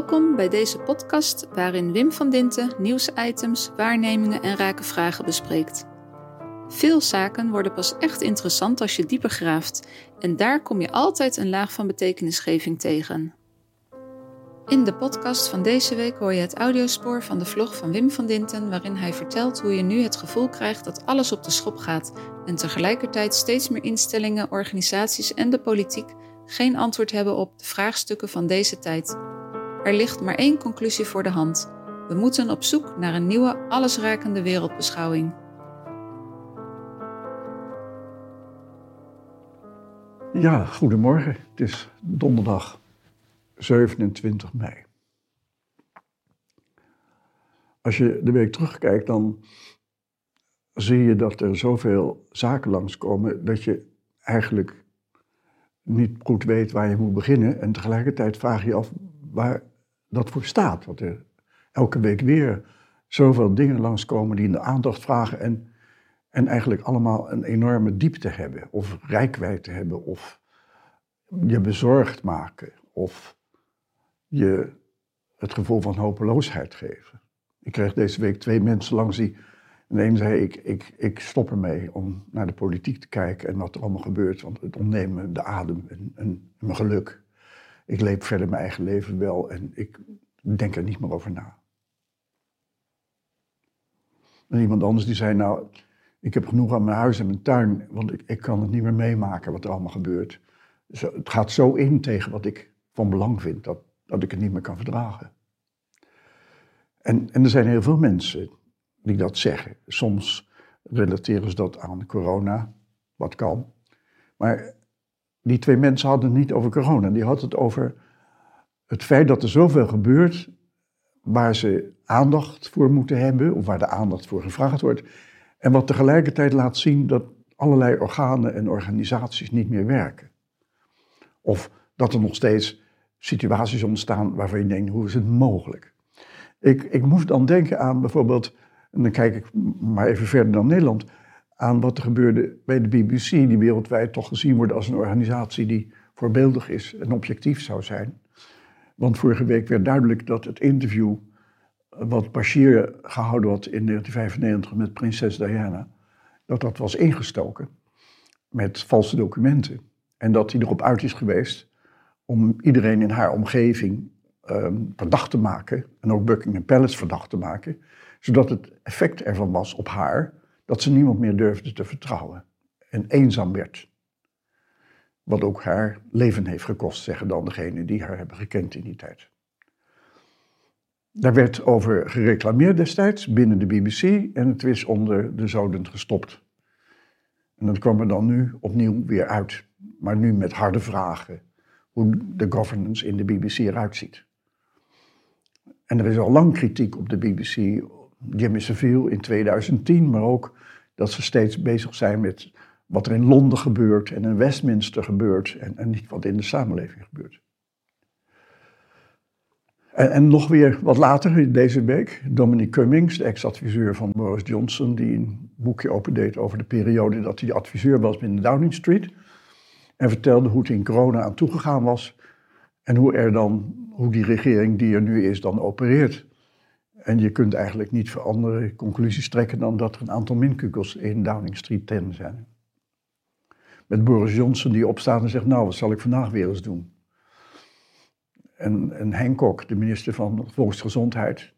Welkom bij deze podcast waarin Wim van Dinten nieuwsitems, waarnemingen en rake vragen bespreekt. Veel zaken worden pas echt interessant als je dieper graaft en daar kom je altijd een laag van betekenisgeving tegen. In de podcast van deze week hoor je het audiospoor van de vlog van Wim van Dinten, waarin hij vertelt hoe je nu het gevoel krijgt dat alles op de schop gaat en tegelijkertijd steeds meer instellingen, organisaties en de politiek geen antwoord hebben op de vraagstukken van deze tijd. Er ligt maar één conclusie voor de hand. We moeten op zoek naar een nieuwe, allesrakende wereldbeschouwing. Ja, goedemorgen. Het is donderdag 27 mei. Als je de week terugkijkt, dan zie je dat er zoveel zaken langskomen dat je eigenlijk niet goed weet waar je moet beginnen. En tegelijkertijd vraag je je af waar dat voor staat. Want er elke week weer zoveel dingen langskomen die in de aandacht vragen en, en eigenlijk allemaal een enorme diepte hebben. Of rijkwijde hebben, of je bezorgd maken, of je het gevoel van hopeloosheid geven. Ik kreeg deze week twee mensen langs die en de een zei, ik, ik, ik stop ermee om naar de politiek te kijken en wat er allemaal gebeurt. Want het ontnemen de adem en, mijn geluk. Ik leef verder mijn eigen leven wel en ik denk er niet meer over na. En iemand anders die zei, nou, ik heb genoeg aan mijn huis en mijn tuin, want ik, ik kan het niet meer meemaken wat er allemaal gebeurt. Het gaat zo in tegen wat ik van belang vind, dat, dat ik het niet meer kan verdragen. En, en er zijn heel veel mensen die dat zeggen. Soms relateren ze dat aan corona, wat kan. Maar die twee mensen hadden het niet over corona. Die hadden het over het feit dat er zoveel gebeurt waar ze aandacht voor moeten hebben, of waar de aandacht voor gevraagd wordt. En wat tegelijkertijd laat zien dat allerlei organen en organisaties niet meer werken. Of dat er nog steeds situaties ontstaan waarvan je denkt, hoe is het mogelijk? Ik, ik moest dan denken aan bijvoorbeeld en dan kijk ik maar even verder dan Nederland, aan wat er gebeurde bij de BBC, die wereldwijd toch gezien wordt als een organisatie die voorbeeldig is en objectief zou zijn. Want vorige week werd duidelijk dat het interview wat Bashir gehouden had in 1995 met prinses Diana, dat dat was ingestoken met valse documenten. En dat hij erop uit is geweest om iedereen in haar omgeving um, verdacht te maken, en ook Buckingham Palace verdacht te maken, zodat het effect ervan was op haar dat ze niemand meer durfde te vertrouwen en eenzaam werd. Wat ook haar leven heeft gekost, zeggen dan degenen die haar hebben gekend in die tijd. Daar werd over gereclameerd destijds binnen de BBC en het is onder de zoden gestopt. En dat kwam er dan nu opnieuw weer uit, maar nu met harde vragen hoe de governance in de BBC eruit ziet. En er is al lang kritiek op de BBC Jimmy Savile in 2010, maar ook dat ze steeds bezig zijn met wat er in Londen gebeurt en in Westminster gebeurt en, en niet wat in de samenleving gebeurt. En, en, nog weer wat later deze week, Dominic Cummings, de ex-adviseur van Boris Johnson, die een boekje opendeed over de periode dat hij adviseur was binnen Downing Street. En vertelde hoe het in corona aan toegegaan was en hoe, er dan, hoe die regering die er nu is dan opereert. En je kunt eigenlijk niet voor andere conclusies trekken dan dat er een aantal minkukels in Downing Street 10 zijn. Met Boris Johnson die opstaat en zegt, nou, wat zal ik vandaag weer eens doen? En, en Hancock, de minister van Volksgezondheid,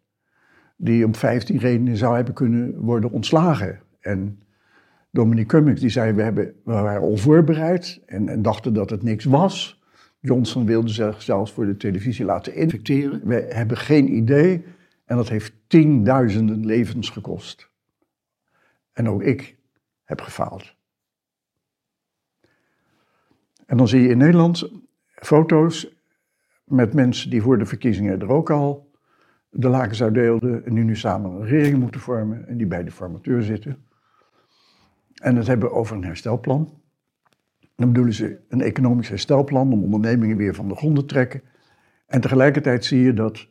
die om 15 redenen zou hebben kunnen worden ontslagen. En Dominic Cummings die zei, we, hebben, we waren onvoorbereid en, en dachten dat het niks was. Johnson wilde zich zelfs voor de televisie laten infecteren. We hebben geen idee en dat heeft tienduizenden levens gekost. En ook ik heb gefaald. En dan zie je in Nederland foto's met mensen die voor de verkiezingen er ook al de lakens uitdeelden en die nu samen een regering moeten vormen en die bij de formateur zitten. En het hebben over een herstelplan. Dan bedoelen ze een economisch herstelplan om ondernemingen weer van de grond te trekken. En tegelijkertijd zie je dat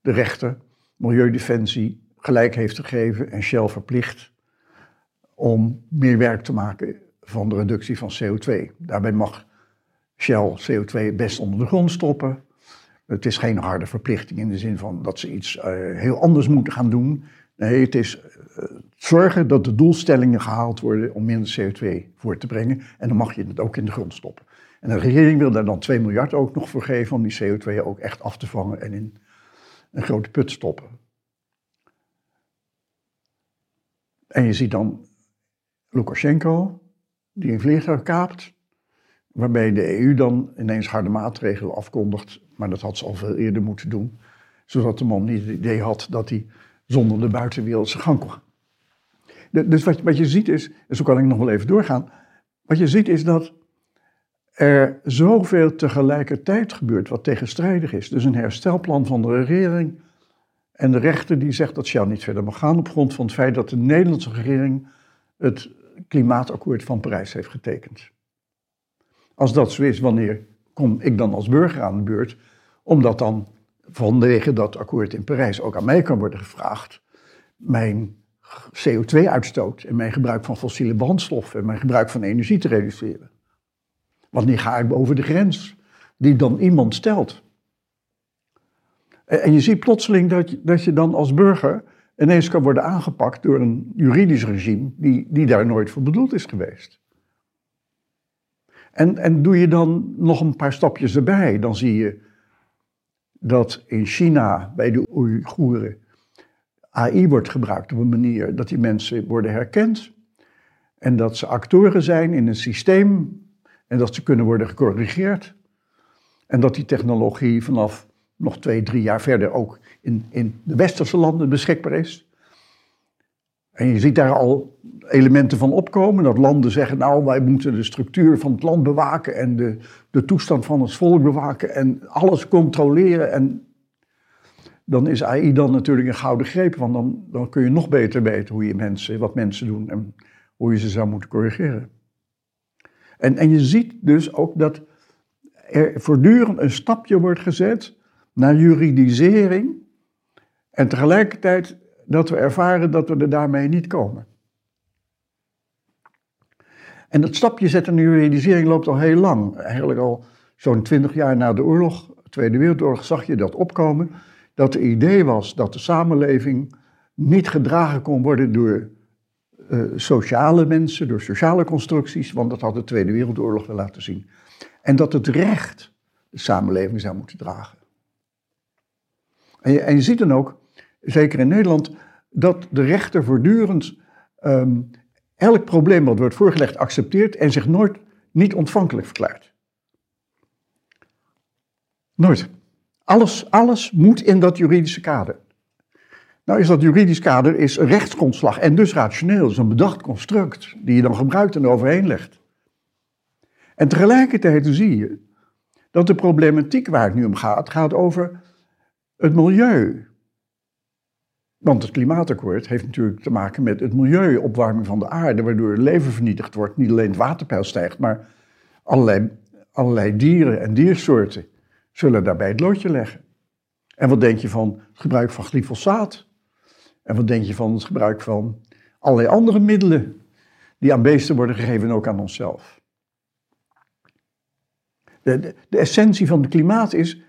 de rechter Milieudefensie gelijk heeft gegeven en Shell verplicht om meer werk te maken van de reductie van CO2. Daarbij mag Shell CO2 best onder de grond stoppen, Het is geen harde verplichting in de zin van dat ze iets eh, heel anders moeten gaan doen. Nee, het is uh, zorgen dat de doelstellingen gehaald worden om minder CO2 voor te brengen. En dan mag je het ook in de grond stoppen. En de regering wil daar dan 2 miljard ook nog voor geven om die CO2 ook echt af te vangen en in een grote put stoppen. En je ziet dan Lukashenko, die een vliegtuig kaapt, waarbij de EU dan ineens harde maatregelen afkondigt. Maar dat had ze al veel eerder moeten doen, zodat de man niet het idee had dat hij zonder de buitenwereld zijn gang kon. Dus wat, wat je ziet is, en zo kan ik nog wel even doorgaan, wat je ziet is dat er zoveel tegelijkertijd gebeurt wat tegenstrijdig is. Dus een herstelplan van de regering en de rechter die zegt dat Shell niet verder mag gaan op grond van het feit dat de Nederlandse regering het klimaatakkoord van Parijs heeft getekend. Als dat zo is, wanneer kom ik dan als burger aan de beurt? Omdat dan vanwege dat akkoord in Parijs ook aan mij kan worden gevraagd mijn CO2-uitstoot en mijn gebruik van fossiele brandstoffen en mijn gebruik van energie te reduceren. Wanneer ga ik boven de grens die dan iemand stelt? En je ziet plotseling dat je, dat je dan als burger ineens kan worden aangepakt door een juridisch regime die, die daar nooit voor bedoeld is geweest. En, en doe je dan nog een paar stapjes erbij, dan zie je dat in China bij de Oeigoeren AI wordt gebruikt op een manier dat die mensen worden herkend. En dat ze actoren zijn in een systeem en dat ze kunnen worden gecorrigeerd. En dat die technologie vanaf nog twee, drie jaar verder ook in, in de westerse landen beschikbaar is. En je ziet daar al elementen van opkomen. Dat landen zeggen, nou, wij moeten de structuur van het land bewaken en de, de toestand van het volk bewaken en alles controleren. En dan is AI dan natuurlijk een gouden greep, want dan, dan kun je nog beter weten hoe je mensen, wat mensen doen en hoe je ze zou moeten corrigeren. En, en je ziet dus ook dat er voortdurend een stapje wordt gezet naar juridisering en tegelijkertijd dat we ervaren dat we er daarmee niet komen. En dat stapje zetten naar juridisering loopt al heel lang. Eigenlijk al zo'n twintig jaar na de oorlog, Tweede Wereldoorlog, zag je dat opkomen. Dat het idee was dat de samenleving niet gedragen kon worden door uh, sociale mensen, door sociale constructies, want dat had de Tweede Wereldoorlog wel laten zien. En dat het recht de samenleving zou moeten dragen. En je, en je ziet dan ook, zeker in Nederland, dat de rechter voortdurend um, elk probleem wat wordt voorgelegd accepteert en zich nooit niet ontvankelijk verklaart. Nooit. Alles, alles moet in dat juridische kader. Nou is dat juridisch kader is rechtsgrondslag en dus rationeel. Is een bedacht construct die je dan gebruikt en overheen legt. En tegelijkertijd zie je dat de problematiek waar het nu om gaat, gaat over het milieu. Want het klimaatakkoord heeft natuurlijk te maken met het milieu, opwarming van de aarde, waardoor het leven vernietigd wordt. Niet alleen het waterpeil stijgt, maar allerlei, allerlei dieren en diersoorten zullen daarbij het loodje leggen. En wat denk je van het gebruik van glyfosaat? En wat denk je van het gebruik van allerlei andere middelen die aan beesten worden gegeven en ook aan onszelf? De, de, essentie van de klimaat is,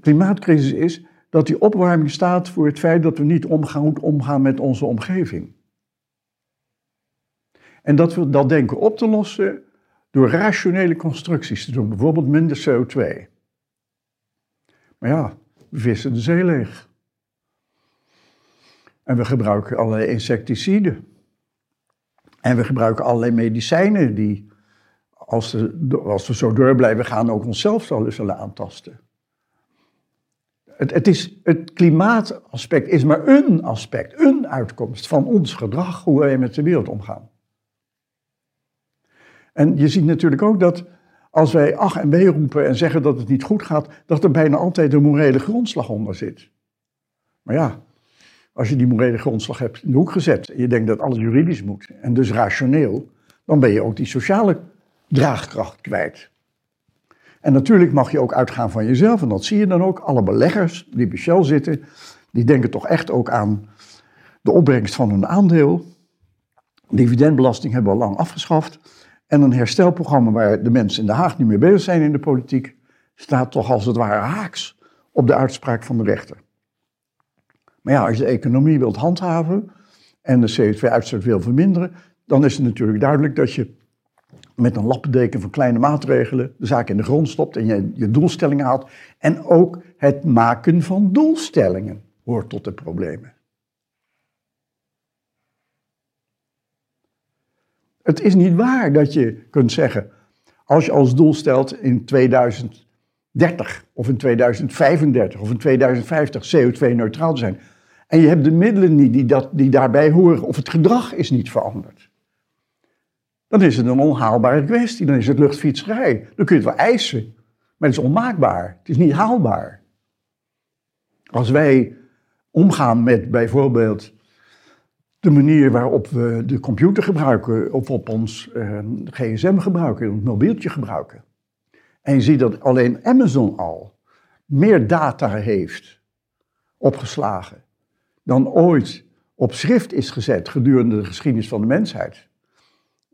klimaatcrisis is dat die opwarming staat voor het feit dat we niet omgaan, goed omgaan met onze omgeving. En dat we dat denken op te lossen door rationele constructies te doen, bijvoorbeeld minder CO2. Maar ja, we vissen de zee leeg. En we gebruiken allerlei insecticiden. En we gebruiken allerlei medicijnen die, als, als we zo door blijven gaan, ook onszelf zullen aantasten. Het, het, is, het klimaataspect is maar een aspect, een uitkomst van ons gedrag, hoe wij met de wereld omgaan. En je ziet natuurlijk ook dat als wij ach en wee roepen en zeggen dat het niet goed gaat, dat er bijna altijd een morele grondslag onder zit. Maar ja, als je die morele grondslag hebt in de hoek gezet en je denkt dat alles juridisch moet en dus rationeel, dan ben je ook die sociale draagkracht kwijt. En natuurlijk mag je ook uitgaan van jezelf. En dat zie je dan ook. Alle beleggers die bij Shell zitten, die denken toch echt ook aan de opbrengst van hun aandeel. Dividendbelasting hebben we al lang afgeschaft. En een herstelprogramma waar de mensen in Den Haag niet meer bezig zijn in de politiek, staat toch als het ware haaks op de uitspraak van de rechter. Maar ja, als je de economie wilt handhaven en de CO2-uitstoot wil verminderen, dan is het natuurlijk duidelijk dat je met een lappendeken van kleine maatregelen de zaak in de grond stopt en je, je doelstellingen haalt. En ook het maken van doelstellingen hoort tot de problemen. Het is niet waar dat je kunt zeggen, als je als doel stelt in 2030 of in 2035 of in 2050 CO2-neutraal te zijn, en je hebt de middelen niet die, dat, die daarbij horen, of het gedrag is niet veranderd, dan is het een onhaalbare kwestie. Dan is het luchtfietserij. Dan kun je het wel eisen, maar het is onmaakbaar. Het is niet haalbaar. Als wij omgaan met bijvoorbeeld de manier waarop we de computer gebruiken of op ons uh, gsm gebruiken, ons mobieltje gebruiken. En je ziet dat alleen Amazon al meer data heeft opgeslagen dan ooit op schrift is gezet gedurende de geschiedenis van de mensheid.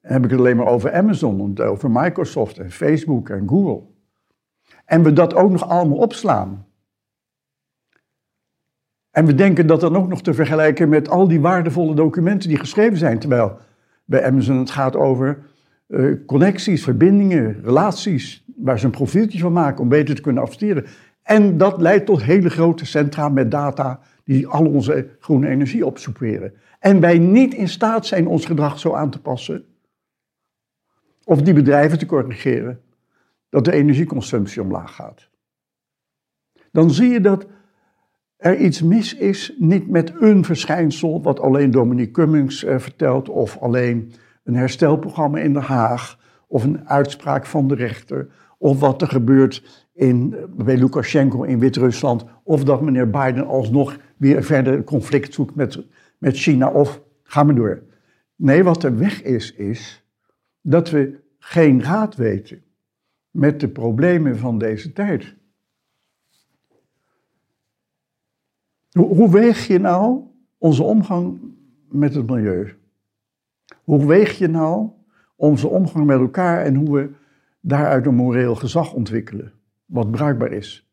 Dan heb ik het alleen maar over Amazon, over Microsoft en Facebook en Google. En we dat ook nog allemaal opslaan. En we denken dat dan ook nog te vergelijken met al die waardevolle documenten die geschreven zijn. Terwijl bij Amazon het gaat over uh, connecties, verbindingen, relaties, waar ze een profieltje van maken om beter te kunnen adverteren. En dat leidt tot hele grote centra met data die al onze groene energie opsoeperen. En wij niet in staat zijn ons gedrag zo aan te passen, of die bedrijven te corrigeren, dat de energieconsumptie omlaag gaat. Dan zie je dat er iets mis is, niet met een verschijnsel, wat alleen Dominique Cummings eh, vertelt, of alleen een herstelprogramma in Den Haag, of een uitspraak van de rechter, of wat er gebeurt in, bij Lukashenko in Wit-Rusland, of dat meneer Biden alsnog weer verder conflict zoekt met, met China, of ga maar door. Nee, wat er weg is, is dat we geen raad weten met de problemen van deze tijd. Hoe weeg je nou onze omgang met het milieu? Hoe weeg je nou onze omgang met elkaar en hoe we daaruit een moreel gezag ontwikkelen, wat bruikbaar is?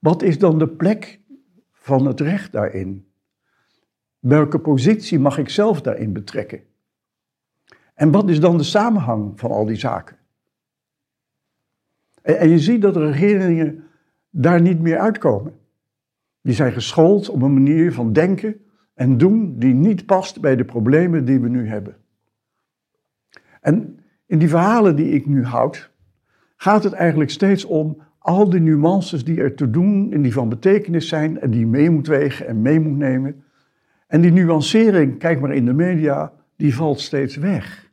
Wat is dan de plek van het recht daarin? Welke positie mag ik zelf daarin betrekken? En wat is dan de samenhang van al die zaken? En, en je ziet dat de regeringen daar niet meer uitkomen. Die zijn geschoold op een manier van denken en doen die niet past bij de problemen die we nu hebben. En in die verhalen die ik nu houd, gaat het eigenlijk steeds om al die nuances die er te doen en die van betekenis zijn en die je mee moet wegen en mee moet nemen. En die nuancering, kijk maar in de media, die valt steeds weg.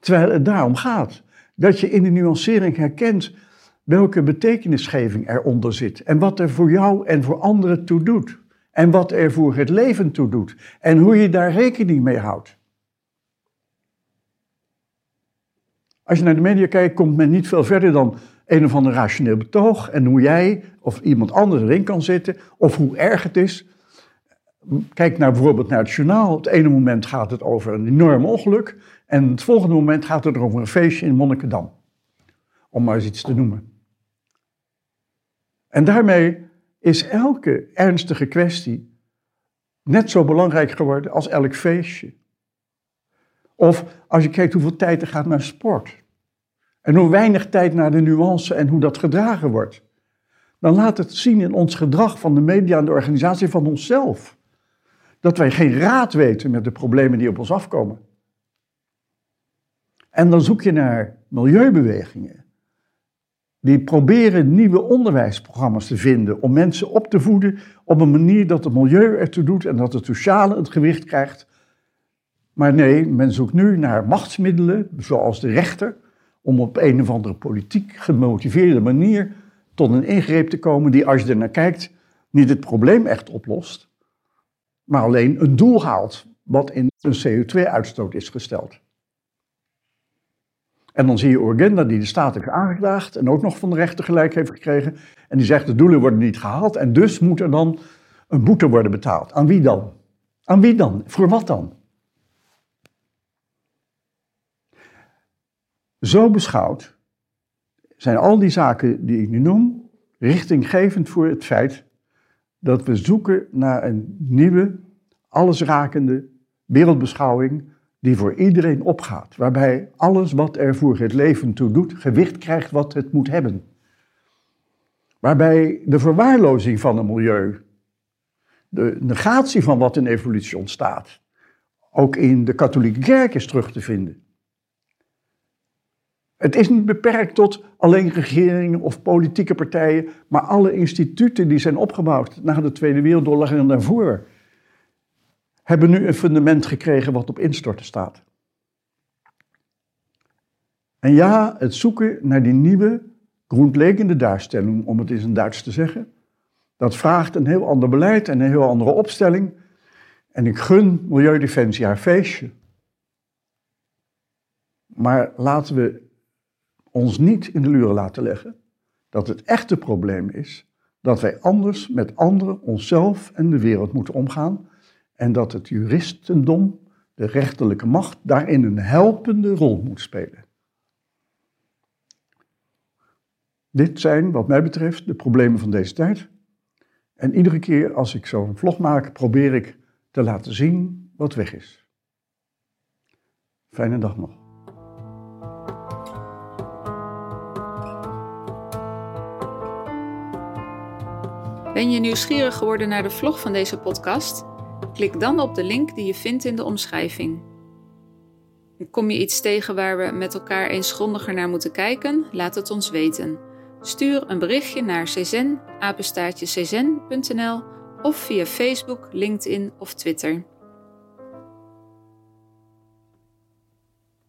Terwijl het daarom gaat. Dat je in de nuancering herkent welke betekenisgeving eronder zit. En wat er voor jou en voor anderen toe doet. En wat er voor het leven toe doet. En hoe je daar rekening mee houdt. Als je naar de media kijkt, komt men niet veel verder dan een of ander rationeel betoog. En hoe jij of iemand anders erin kan zitten. Of hoe erg het is. Kijk nou bijvoorbeeld naar het journaal. Het ene moment gaat het over een enorm ongeluk. En het volgende moment gaat het over een feestje in Monnikendam. Om maar eens iets te noemen. En daarmee is elke ernstige kwestie net zo belangrijk geworden als elk feestje. Of als je kijkt hoeveel tijd er gaat naar sport. En hoe weinig tijd naar de nuance en hoe dat gedragen wordt. Dan laat het zien in ons gedrag van de media en de organisatie van onszelf. Dat wij geen raad weten met de problemen die op ons afkomen. En dan zoek je naar milieubewegingen die proberen nieuwe onderwijsprogramma's te vinden om mensen op te voeden op een manier dat het milieu ertoe doet en dat het sociale het gewicht krijgt. Maar nee, men zoekt nu naar machtsmiddelen, zoals de rechter, om op een of andere politiek gemotiveerde manier tot een ingreep te komen die, als je er naar kijkt, niet het probleem echt oplost, maar alleen een doel haalt wat in een CO2-uitstoot is gesteld. En dan zie je Urgenda die de staat heeft aangeklaagd en ook nog van de rechter gelijk heeft gekregen. En die zegt de doelen worden niet gehaald en dus moet er dan een boete worden betaald. Aan wie dan? Aan wie dan? Voor wat dan? Zo beschouwd zijn al die zaken die ik nu noem, richtinggevend voor het feit dat we zoeken naar een nieuwe, allesrakende wereldbeschouwing die voor iedereen opgaat. Waarbij alles wat er voor het leven toe doet, gewicht krijgt wat het moet hebben. Waarbij de verwaarlozing van een milieu, de negatie van wat in evolutie ontstaat, ook in de katholieke kerk is terug te vinden. Het is niet beperkt tot alleen regeringen of politieke partijen, maar alle instituten die zijn opgebouwd na de Tweede Wereldoorlog en daarvoor, hebben nu een fundament gekregen wat op instorten staat. En ja, het zoeken naar die nieuwe, grondlegende daarstelling, om het eens in Duits te zeggen, dat vraagt een heel ander beleid en een heel andere opstelling. En ik gun Milieudefensie haar feestje. Maar laten we ons niet in de luren laten leggen dat het echte probleem is dat wij anders met anderen, onszelf en de wereld moeten omgaan en dat het juristendom, de rechterlijke macht, daarin een helpende rol moet spelen. Dit zijn, wat mij betreft, de problemen van deze tijd. En iedere keer als ik zo'n vlog maak, probeer ik te laten zien wat weg is. Fijne dag nog. Ben je nieuwsgierig geworden naar de vlog van deze podcast? Klik dan op de link die je vindt in de omschrijving. Kom je iets tegen waar we met elkaar eens grondiger naar moeten kijken? Laat het ons weten. Stuur een berichtje naar czen, of via Facebook, LinkedIn of Twitter.